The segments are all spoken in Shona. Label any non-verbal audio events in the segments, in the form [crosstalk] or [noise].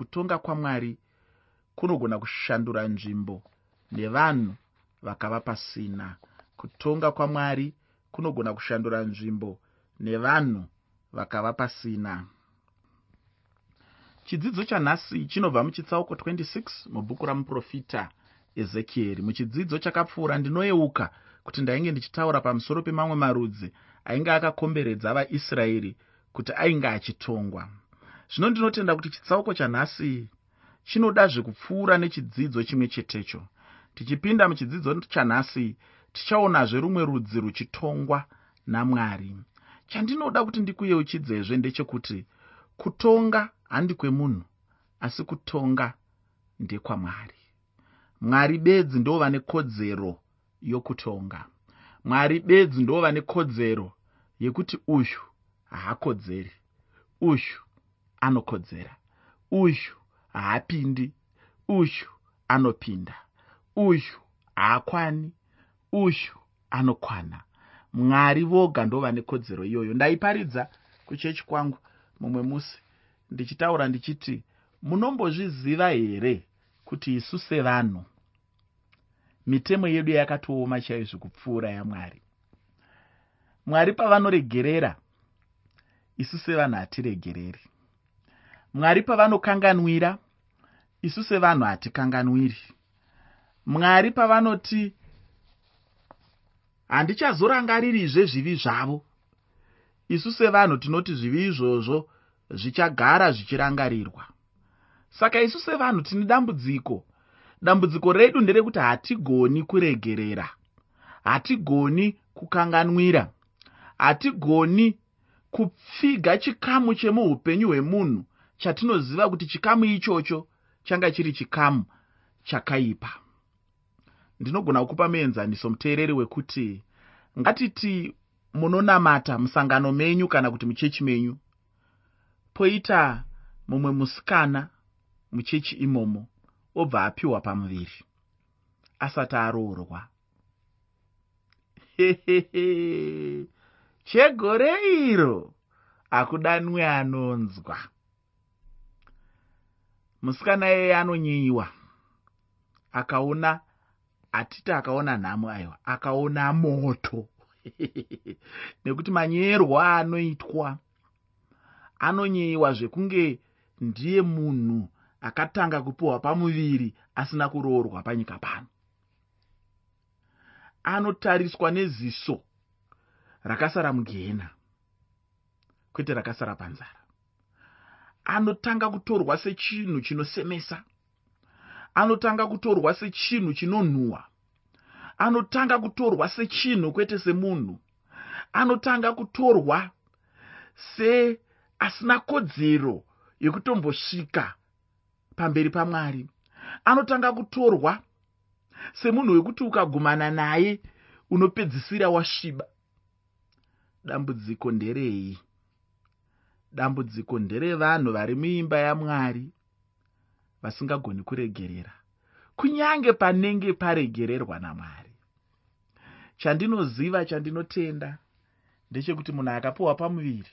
kutonga kwamwari kunogona kushandura nzvimbo nevanhu vakava pasina. Kutonga kwamwari kunogona kushandura nzvimbo nevanhu vakava pasina. Chidzidzo chanhasi chinobva muchitsauko 26 mubhuku ramuprofita ezekieri muchidzidzo chakapfuura ndinoyeuka kuti ndainge ndichitaura pamusoro pemamwe marudzi ainge akakomberedza vaisraeri kuti ainge achitongwa zvino ndinotenda kuti chitsauko chanhasi chinoda zvekupfuura nechidzidzo chimwe chetecho. Tichipinda muchidzidzo chanhasi tichaonazve rumwe rudzi ruchitongwa namwari. Chandinoda kuti ndikuyeuchidzezve ndechekuti kutonga handi kwemunhu asi kutonga ndekwamwari. Mwari bedzi ndo vane kodzero yokutonga. Mwari bedzi ndo vane kodzero yekuti uyu haakodzeri. Uyu anokodzera. Uyu haapindi uyu anopinda uyu haakwani uyu anokwana. Mwari voga ndo vane kodzero iyoyo. Ndaiparidza kuchechi kwangu mumwe musi ndichitaura ndichiti munombozviziva here kuti isu sevanhu mitemo yedu yakatooma chaizvo kupfuura yamwari? Mwari pavanoregerera isu sevanhu hatiregereri mwari pavanokanganwira isu sevanhu hatikanganwiri. Mwari pavanoti handichazorangaririzve zvivi zvavo. Isu sevanhu tinoti zvivi izvozvo zvichagara zvichirangarirwa. Saka isu sevanhu tine dambudziko. Dambudziko redu nderekuti hatigoni kuregerera hatigoni kukanganwira hatigoni kupfiga chikamu chemuupenyu hwemunhu chatinoziva kuti chikamu ichocho changa chiri chikamu chakaipa. Ndinogona kukupa muenzaniso muteereri wekuti ngatiti munonamata musangano menyu kana kuti muchechi menyu poita mumwe musikana muchechi imomo obva apiwa pamuviri asati aroorwa. Chegore iro hakudanwe anonzwa musikana iyeye anonyiyiwa akaona hatiti akaona nhamo aiwa akaona moto. [laughs] Nekuti manyerwa anoitwa anonyiyiwa zvekunge ndiye munhu akatanga kupiwa pamuviri asina kuroorwa panyika pano. Anotariswa neziso rakasara mugehena kwete rakasara panzara anotanga kutorwa sechinhu chinosemesa anotanga kutorwa sechinhu chinonhuhwa anotanga kutorwa sechinhu kwete semunhu anotanga kutorwa seasina kodzero yekutombosvika pamberi pamwari anotanga kutorwa semunhu wekuti ukagumana naye unopedzisira wasviba. Dambudziko nderei dambudziko nderevanhu vari muimba yamwari vasingagoni kuregerera. Kunyange panenge paregererwa namwari. Chandinoziva chandinotenda ndechekuti munhu akapiwa pamuviri.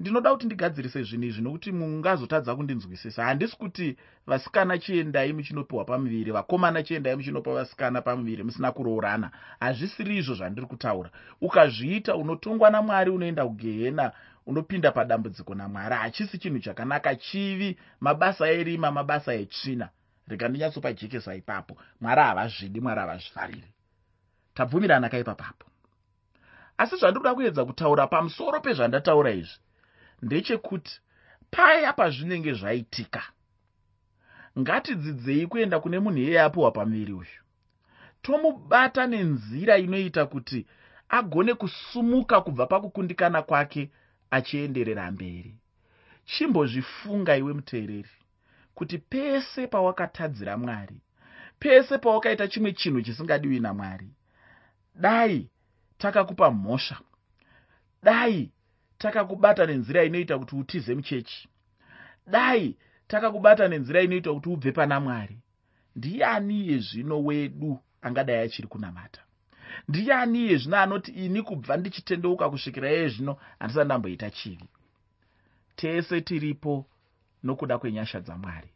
Ndinoda kuti ndigadzirise zvinhu izvi nokuti mungazotadza kundinzwisisa. Handisi kuti vasikana chiendai muchinopiwa pamuviri vakomana chiendai muchinopa vasikana pamuviri musina kuroorana. Hazvisiri izvo zvandiri kutaura. Ukazviita unotongwa namwari unoenda kugehena unopinda padambudziko namwari hachisi chinhu chakanaka. Chivi mabasa erima mabasa etsvina. Rega ndinyatsopa jekesa ipapo. Mwari havazvidi mwari havazvifariri tabvumirana kaipapapo asi zvandiri kuda kuedza kutaura pamusoro pezvandataura izvi ndechekuti paya pazvinenge zvaitika ngatidzidzei kuenda kune munhu iyeye apiwa pamuviri uyu. Tomubata nenzira inoita kuti agone kusumuka kubva pakukundikana kwake achienderera mberi. Chimbozvifunga iwe muteereri kuti pese pawakatadzira mwari pese pawakaita chimwe chinhu chisingadiwi namwari dai takakupa mhosva dai takakubata nenzira inoita kuti utize muchechi dai takakubata nenzira inoita kuti ubve pana mwari. Ndiani yezvino wedu angadai achiri kunamata ndiani yezvino anoti ini kubva ndichitendeuka kusvikira iye zvino handisati ndamboita chivi? Tese tiripo nokuda kwenyasha dzamwari.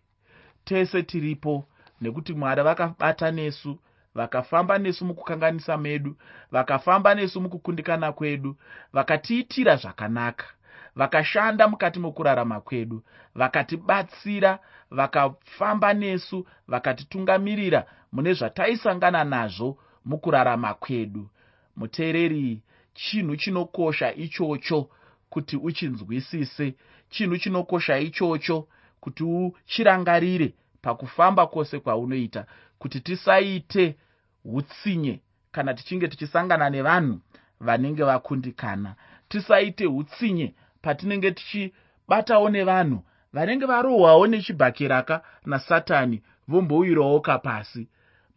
Tese tiripo nekuti mwari vakabata nesu vakafamba nesu mukukanganisa medu vakafamba nesu mukukundikana kwedu vakatiitira zvakanaka vakashanda mukati mokurarama kwedu vakatibatsira vakafamba nesu vakatitungamirira mune zvataisangana nazvo mukurarama kwedu. Muteereri chinhu chinokosha ichocho kuti uchinzwisise. Chinhu chinokosha ichocho kuti uchirangarire pakufamba kwose kwaunoita kuti tisaite utsinye kana tichinge tichisangana nevanhu vanenge vakundikana. Tisaite utsinye patinenge tichibatawo nevanhu vanenge varohwawo nechibhakiraka nasatani vombouyirawo kapasi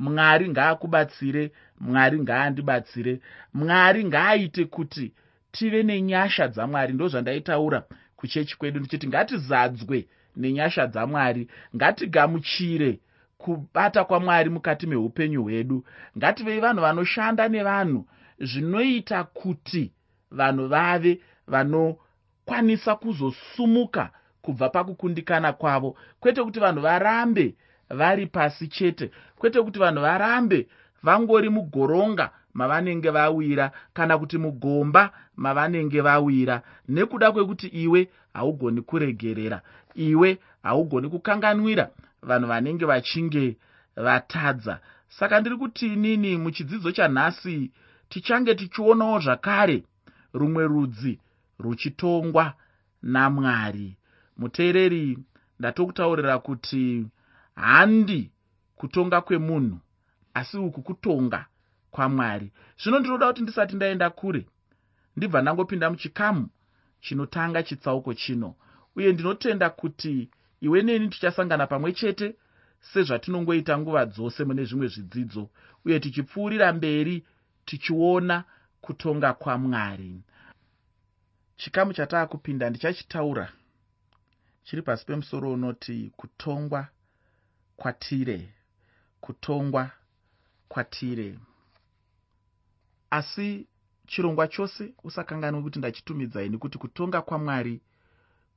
mwari ngaakubatsire mwari ngaandibatsire. Mwari ngaaite kuti tive nenyasha dzamwari ndo zvandaitaura kuchechi kwedu ndichiti ngatizadzwe nenyasha dzamwari ngatigamuchire kubata kwamwari mukati meupenyu hwedu. Ngativei vanhu vanoshanda nevanhu zvinoita kuti vanhu vave vanokwanisa kuzosumuka kubva pakukundikana kwavo. Kwete kuti vanhu varambe vari pasi chete. Kwete kuti vanhu varambe vangori mugoronga mavanenge vawira kana kuti mugomba mavanenge vawira. Nekuda kwekuti iwe haugoni kuregerera iwe haugoni kukanganwira vanhu vanenge vachinge vatadza. Saka ndiri kuti inini muchidzidzo chanhasi tichange tichionawo zvakare rumwe rudzi ruchitongwa namwari. Muteereri ndatokutaurira kuti handi kutonga kwemunhu asi uku kutonga kwamwari. Zvino ndinoda kuti ndisati ndaenda kure ndibva ndangopinda muchikamu chinotanga chitsauko chino uye ndinotenda kuti iwe neni tichasangana pamwe chete sezvatinongoita nguva dzose mune zvimwe zvidzidzo uye tichipfuurira mberi tichiona kutonga kwamwari. Chikamu chataakupinda ndichachitaura chiri pasi pemusoro unoti kutongwa kwatire kutongwa kwatire. Asi chirongwa chose usakanganwe kuti ndachitumidzai nekuti kutonga kwamwari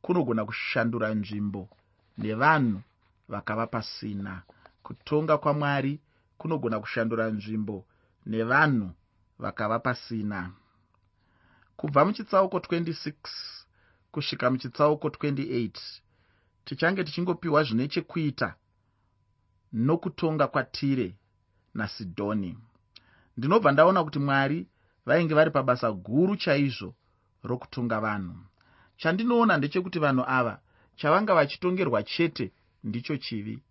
kunogona kushandura nzvimbo nevanhu vakava pasina kutonga kwamwari kunogona kushandura nzvimbo nevanhu vakava pasina kubva muchitsauko 26 kusvika muchitsauko 28 tichange tichingopiwa zvine chekuita nokutonga kwatire nasidhoni ndinobva ndaona kuti mwari vainge vari pabasa guru chaizvo rokutonga vanhu. Chandinoona ndechekuti vanhu ava chavanga vachitongerwa chete ndicho chivi.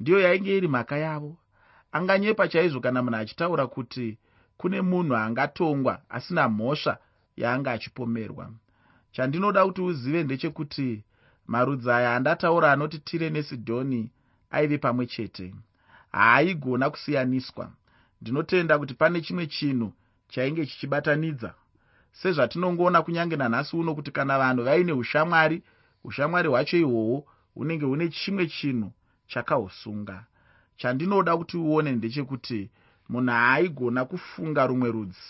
Ndiyo yainge iri mhaka yavo. Anganyepa chaizvo kana munhu achitaura kuti kune munhu angatongwa asina mhosva yaanga achipomerwa. Chandinoda kuti uzive ndechekuti marudzi aya andataura anoti tire nesidhoni aive pamwe chete. Haaigona kusiyaniswa. Ndinotenda kuti pane chimwe chinhu chainge chichibatanidza. Sezvatinongoona kunyange nanhasi uno kuti kana vanhu vaine ushamwari ushamwari hwacho ihwohwo hunenge hune chimwe chinhu chakahusunga. Chandinoda kuti uone ndechekuti munhu haaigona kufunga rumwe rudzi.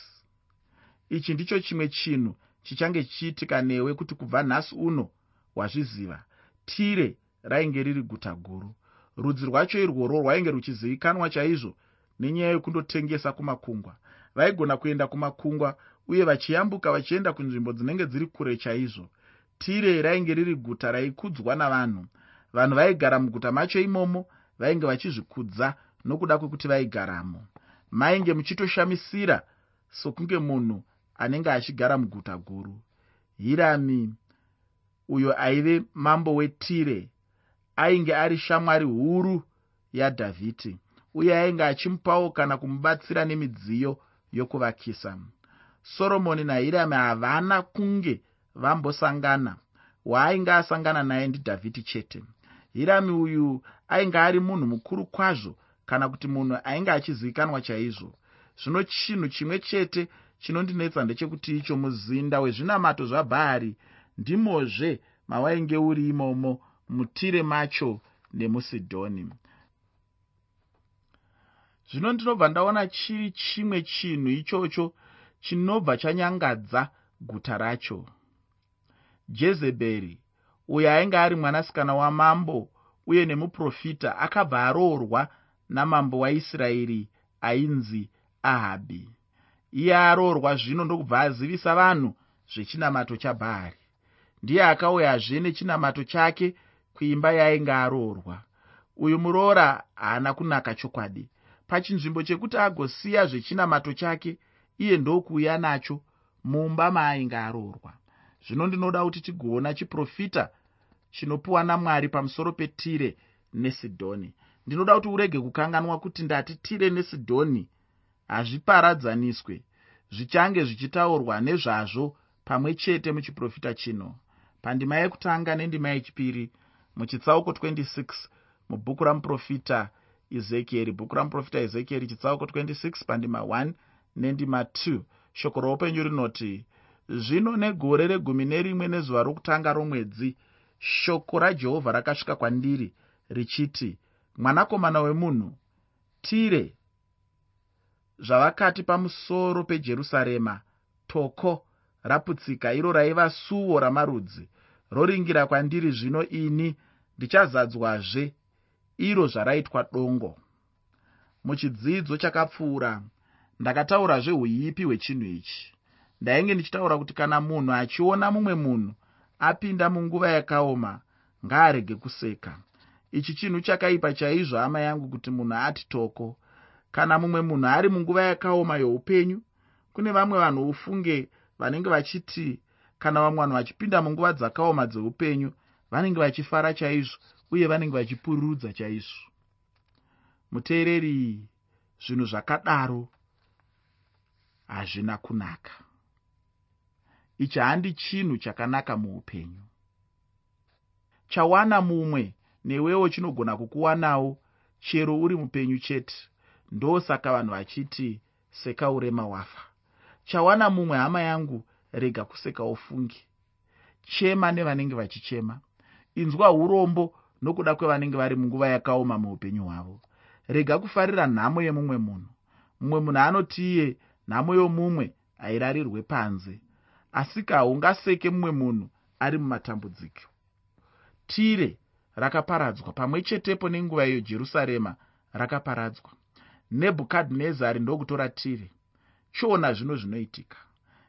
Ichi ndicho chimwe chinhu chichange chichiitika newe kuti kubva nhasi uno wazviziva. Tire rainge riri guta guru rudzi rwacho irworwo rwainge ruchizivikanwa chaizvo nenyaya yekundotengesa kumakungwa. Vaigona kuenda kumakungwa uye vachiyambuka vachienda kunzvimbo dzinenge dziri kure chaizvo. Tire rainge riri guta raikudzwa navanhu. Vanhu vaigara muguta macho imomo vainge vachizvikudza nokuda kwekuti vaigaramo. Mainge muchitoshamisira sokunge munhu anenge achigara muguta guru. Hirami uyo aive mambo wetire ainge ari shamwari huru yadhavhidhi uye ainge achimupawo kana kumubatsira nemidziyo yokuvakisa. Soromoni nahirami havana kunge vambosangana. Waainge asangana naye ndidhavhidhi chete. Hirami uyu ainge ari munhu mukuru kwazvo kana kuti munhu ainge achizivikanwa chaizvo. Zvino chinhu chimwe chete chinondinetsa ndechekuti icho muzinda wezvinamato zvabhaari ndimozve mawainge uri imomo mutire macho nemusidhoni. Zvino ndinobva ndaona chiri chimwe chinhu ichocho chinobva chanyangadza guta racho. Jezebheri uyo ainge ari mwanasikana wamambo uye nemuprofita akabva aroorwa namambo waisraeri ainzi ahabhi iye aroorwa zvino ndokubva azivisa vanhu zvechinamato chabhaari ndiye akauyazve nechinamato chake kuimba yainge aroorwa. Uyu muroora haana kunaka chokwadi. Pachinzvimbo chekuti agosiya zvechinamato chake iye ndokuuya nacho mumba maainge aroorwa. Zvino ndinoda kuti tigoona chiprofita chinopiwa namwari pamusoro petire nesidhoni. Ndinoda kuti urege kukanganwa kuti ndati tire nesidhoni hazviparadzaniswe zvichange zvichitaurwa nezvazvo pamwe chete muchiprofita chino. Pandima yekutanga nendima yechipiri muchitsauko 26 mubhuku ramuprofita ezekieri bhuku ramuprofita ezekieri chitsauko 26 pandima 1 nendima 2 shoko roupenyu rinoti zvino negore regumi nerimwe nezuva rokutanga romwedzi shoko rajehovha rakasvika kwandiri richiti mwanakomana wemunhu tire zvavakati pamusoro pejerusarema toko raputsika iro raiva suo ramarudzi. Roringira kwandiri zvino ini ndichazadzwazve iro zvaraitwa dongo. Muchidzidzo chakapfuura ndakataurazve uipi hwechinhu ichi. Ndainge ndichitaura kuti kana munhu achiona mumwe munhu apinda munguva yakaoma ngaarege kuseka. Ichi chinhu chakaipa chaizvo hama yangu kuti munhu ati toko. Kana mumwe munhu ari munguva yakaoma youpenyu kune vamwe vanhu ufunge vanenge vachiti kana vamwe vanhu vachipinda munguva dzakaoma dzeupenyu vanenge vachifara chaizvo uye vanenge vachipururudza chaizvo. Muteereri zvinhu zvakadaro hazvina kunaka. Ichi handi chinhu chakanaka muupenyu. Chawana mumwe newewo chinogona kukuwanawo chero uri mupenyu chete. Ndosaka vanhu vachiti seka urema wafa. Chawana mumwe hama yangu rega kuseka ufungi chema nevanenge vachichema inzwa urombo nokuda kwevanenge vari munguva yakaoma muupenyu hwavo. Rega kufarira nhamo yemumwe munhu. Mumwe munhu anoti iye nhamo yomumwe hairarirwe panze. Asi kahungaseke mumwe munhu ari mumatambudziko. Tire rakaparadzwa pamwe chetepo nenguva iyo jerusarema rakaparadzwa. Nebhukadhinezari ndokutora tire. Chiona zvino zvinoitika.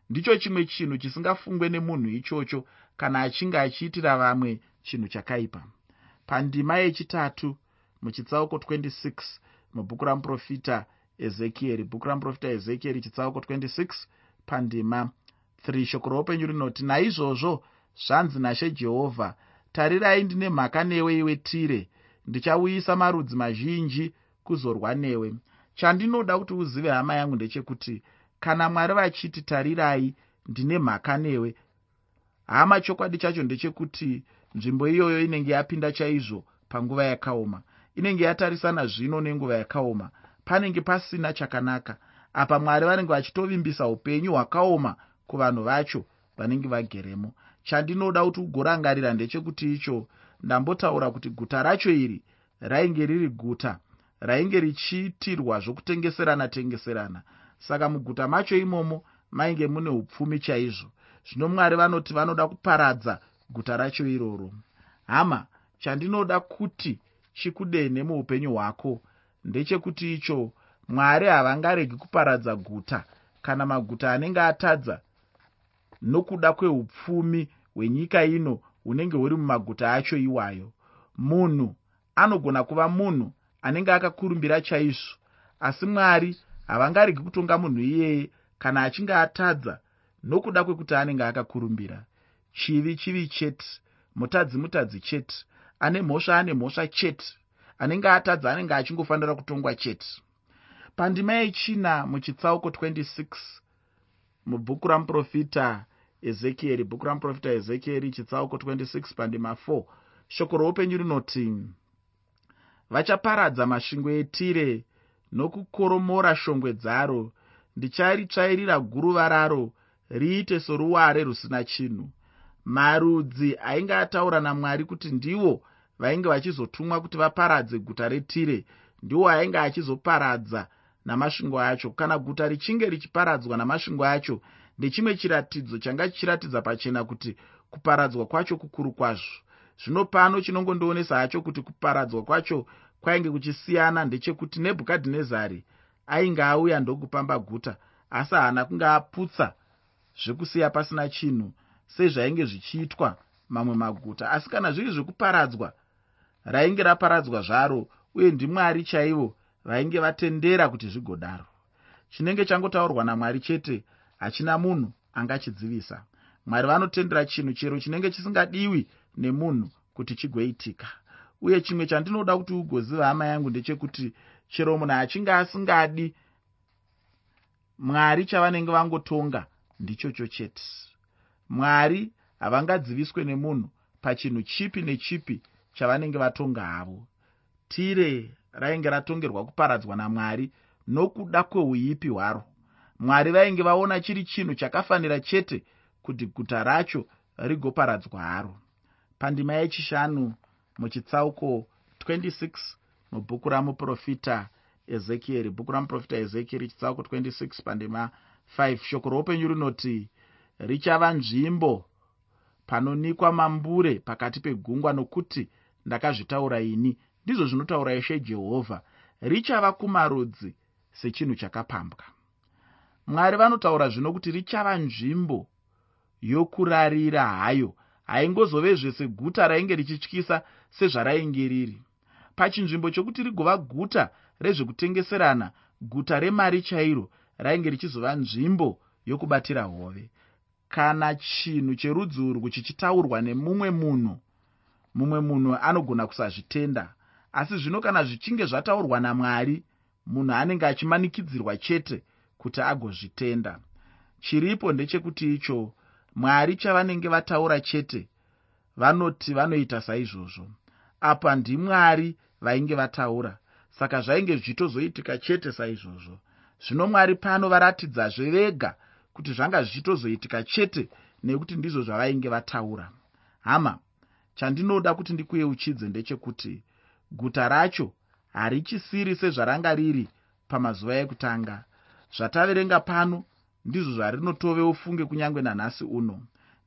Ndicho chimwe chinhu chisingafungwe nemunhu ichocho kana achinge achiitira vamwe chinhu chakaipa. Pandima yechitatu muchitsauko 26 mubhuku ramuprofita ezekieri bhuku ramuprofita ezekieri chitsauko 26 pandima 3 shoko roupenyu rinoti naizvozvo zvanzi nashe jehovha tarirai ndine mhaka newe iwe tire. Ndichauyisa marudzi mazhinji kuzorwa newe. Chandinoda kuti uzive hama yangu ndechekuti kana mwari vachiti tarirai ndine mhaka newe hama chokwadi chacho ndechekuti nzvimbo iyoyo inenge yapinda chaizvo panguva yakaoma. Inenge yatarisana zvino nenguva yakaoma. Panenge pasina chakanaka. Apa mwari vanenge vachitovimbisa upenyu hwakaoma kuvanhu vacho vanenge vageremo. Chandinoda kuti ugorangarira ndechekuti icho ndambotaura kuti guta racho iri rainge riri guta rainge richiitirwa zvokutengeserana tengeserana. Saka muguta macho imomo mainge mune upfumi chaizvo. Zvino mwari vanoti vanoda kuparadza guta racho iroro. Hama chandinoda kuti chikudene muupenyu hwako ndechekuti icho mwari havangaregi kuparadza guta kana maguta anenge atadza. Nokuda kweupfumi hwenyika ino hunenge huri mumaguta acho iwayo munhu anogona kuva munhu anenge akakurumbira chaizvo asi mwari havangaregi kutonga munhu iyeye kana achinge atadza nokuda kwekuti anenge akakurumbira chivi chivi chete mutadzi mutadzi chete ane mhosva ane mhosva chete anenge atadza anenge achingofanira kutongwa chete. Pandima yechina muchitsauko 26 mubhuku ramuprofita ezekieri bhuku ramuprofita ezekieri chitsauko 26 pandima 4 shoko roupenyu rinoti vachaparadza masvingo etire nokukoromora shongwe dzaro. Ndicharitsvairira guruva raro riite soruware rusina chinhu marudzi ainge ataura namwari kuti ndiwo vainge vachizotumwa kuti vaparadze guta retire ndiwo ainge achizoparadza namasvingo acho. Kana guta richinge richiparadzwa namasvingo acho ndechimwe chiratidzo changa chichiratidza pachena kuti kuparadzwa kwacho kukuru kwazvo. Zvino pano chinongondoonesa hacho kuti kuparadzwa kwacho kwainge kuchisiyana ndechekuti nebhukadhinezari ainge auya ndokupamba guta asi haana kunge aputsa zvekusiya pasina chinhu sezvainge zvichiitwa mamwe maguta. Asi kana zviri zvekuparadzwa rainge raparadzwa zvaro uye ndimwari chaivo vainge vatendera kuti zvigodaro. Chinenge changotaurwa namwari chete hachina munhu angachidzivisa. Mwari vanotendera chinhu chero chinenge chisingadiwi nemunhu kuti chigoitika. Uye chimwe chandinoda kuti ugoziva hama yangu ndechekuti chero munhu achinge asingadi mwari chavanenge vangotonga ndichocho chete mwari havangadziviswe nemunhu pachinhu chipi nechipi chavanenge vatonga havo. Tire rainge ratongerwa kuparadzwa namwari nokuda kweuipi hwaro. Mwari vainge vaona chiri chinhu chakafanira chete kuti guta racho rigoparadzwa haro. Pandima yechishanu muchitsauko 26 mubhuku ramuprofita ezekieri. Bhuku ramuprofita ezekieri chitsauko 26 pandima 5 shoko roupenyu rinoti richava nzvimbo panonikwa mambure pakati pegungwa nokuti ndakazvitaura ini. Ndizvo zvinotaura ishe jehovha. Richava kumarudzi sechinhu chakapambwa. Mwari vanotaura zvino kuti richava nzvimbo yokurarira hayo. Haingozovezve seguta rainge richityisa sezvarainge riri pachinzvimbo chokuti rigova guta rezvekutengeserana guta remari chairo rainge richizova nzvimbo yokubatira hove kana chinhu cherudzi urwu chichitaurwa nemumwe munhu mumwe munhu anogona kusazvitenda. Asi zvino kana zvichinge zvataurwa namwari munhu anenge achimanikidzirwa chete kuti agozvitenda. Chiripo ndechekuti icho mwari chavanenge vataura chete vanoti vanoita saizvozvo. Apa ndimwari vainge vataura saka zvainge zvichitozoitika chete saizvozvo. Zvino mwari pano varatidzazve vega kuti zvanga zvichitozoitika chete nekuti ndizvo zvavainge vataura. Hama chandinoda kuti ndikuyeuchidze ndechekuti guta racho harichisiri sezvaranga riri pamazuva ekutanga. Zvataverenga pano ndizvo zvarinotove ufunge kunyange nanhasi uno.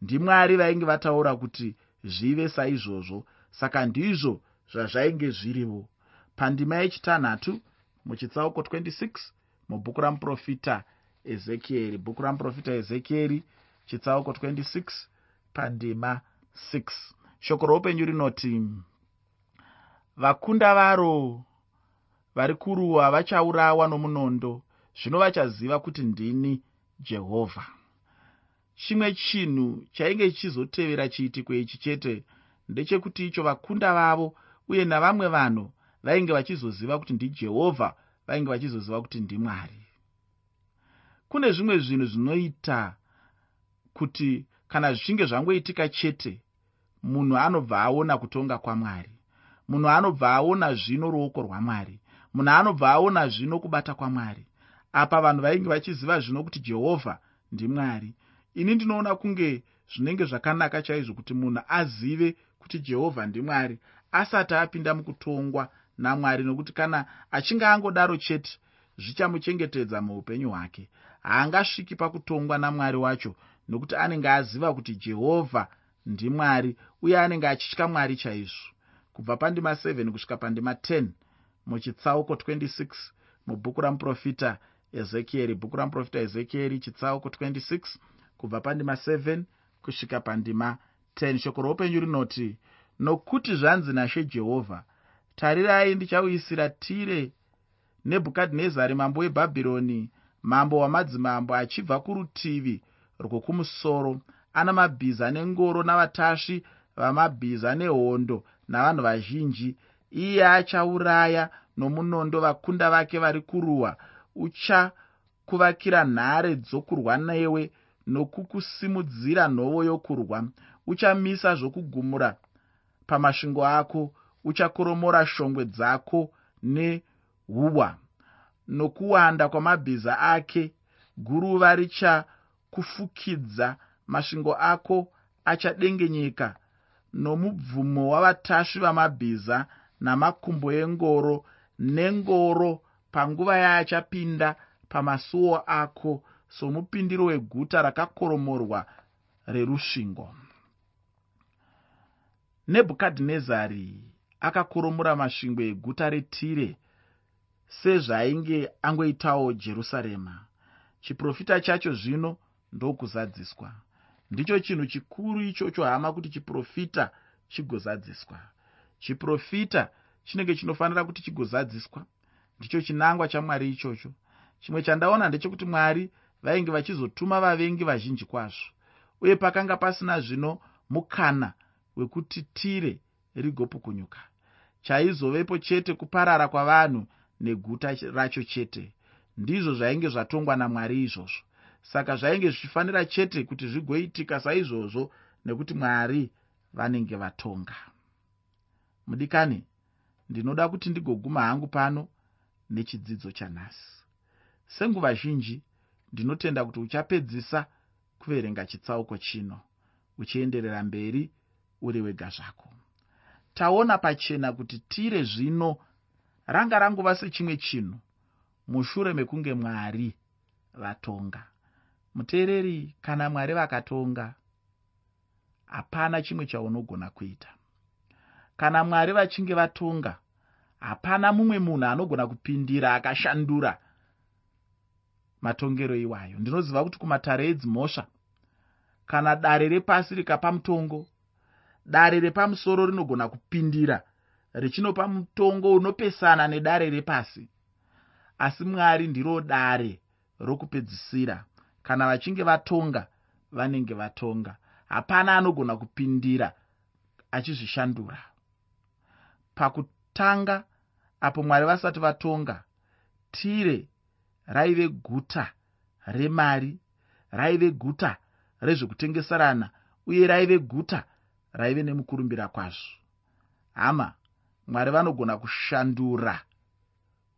Ndimwari vainge vataura kuti zvive saizvozvo saka ndizvo zvazvainge zvirivo. Pandima yechitanhatu muchitsauko 26 mubhuku ramuprofita ezekieri bhuku ramuprofita ezekieri chitsauko 26 pandima 6 shoko roupenyu rinoti vakunda varo vari kuruwa vachaurawa nomunondo. Zvino vachaziva kuti ndini jehovha chimwe chinhu chainge chichizotevera chiitiko ichi chete ndechekuti icho vakunda vavo uye navamwe vanhu vainge vachizoziva kuti ndijehovha vainge vachizoziva kuti ndimwari kune zvimwe zvinhu zvinoita kuti kana zvichinge zvangoitika chete munhu anobva aona kutonga kwamwari. Munhu anobva aona zvino ruoko rwamwari. Munhu anobva aona zvino kubata kwamwari. Apa vanhu vainge vachiziva zvino kuti jehovha ndimwari ini ndinoona kunge zvinenge zvakanaka chaizvo kuti munhu azive kuti jehovha ndimwari asati apinda mukutongwa namwari nokuti kana achinge angodaro chete zvichamuchengetedza muupenyu hwake haangasviki pakutongwa namwari wacho nokuti anenge aziva kuti jehovha ndimwari uye anenge achitya mwari chaizvo. Kubva pandima 7 kusvika pandima 10 muchitsauko 26 mubhuku ramuprofita ezekieri. Bhuku ramuprofita ezekieri chitsauko 26 kubva pandima 7 kusvika pandima 10 shoko roupenyu rinoti nokuti zvanzi nashe jehovha tarirai ndichauyisira tire nebhukadhinezari mambo webhabhironi mambo wamadzimambo achibva kurutivi rwokumusoro ana mabhiza nengoro navatasvi vamabhiza nehondo navanhu vazhinji. Iye achauraya nomunondo vakunda vake vari kuruwa. Uchakuvakira nhare dzokurwa newe nokukusimudzira nhovo yokurwa. Uchamisa zvokugumura pamasvingo ako. Uchakoromora shongwe dzako neuwa nokuwanda kwamabhiza ake guruva richakufukidza masvingo ako achadengenyeka nomubvumo wavatasvi vamabhiza namakumbo engoro nengoro panguva yaachapinda pamasuo ako somupindiro so, weguta rakakoromorwa rerusvingo. Nebhukadhinezari akakoromora masvingo eguta retire sezvaainge angoitawo jerusarema. Chiprofita chacho zvino ndokuzadziswa. Ndicho chinhu chikuru ichocho hama kuti chiprofita chigozadziswa. Chiprofita chinenge chinofanira kuti chigozadziswa. Ndicho chinangwa chamwari ichocho. Chimwe chandaona ndechekuti mwari vainge vachizotuma vavengi vazhinji kwazvo uye pakanga pasina zvino mukana wekuti tire rigopukunyuka. Chaizovepo chete kuparara kwavanhu neguta racho chete. Ndizvo zvainge zvatongwa namwari izvozvo. Saka zvainge zvichifanira chete kuti zvigoitika saizvozvo nekuti mwari vanenge vatonga. Mudikani ndinoda kuti ndigoguma hangu pano nechidzidzo chanhasi. Senguva zhinji ndinotenda kuti uchapedzisa kuverenga chitsauko chino uchienderera mberi uri wega zvako. Taona pachena kuti tire zvino ranga rangova sechimwe chinhu mushure mekunge mwari vatonga. Muteereri kana mwari vakatonga hapana chimwe chaunogona kuita. Kana mwari vachinge vatonga hapana mumwe munhu anogona kupindira akashandura matongero iwayo. Ndinoziva kuti kumatare edzimhosva kana dare repasi rikapa mutongo dare repamusoro rinogona kupindira richinopa mutongo unopesana nedare repasi. Asi mwari ndiro dare rokupedzisira. Kana vachinge vatonga vanenge vatonga. Hapana anogona kupindira achizvishandura. Pakutanga apo mwari vasati vatonga tire raive guta remari raive guta rezvekutengeserana uye raive guta raive nemukurumbira kwazvo. Hama mwari vanogona kushandura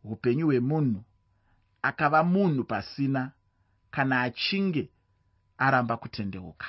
upenyu hwemunhu. Akava munhu pasina kana achinge aramba kutendeuka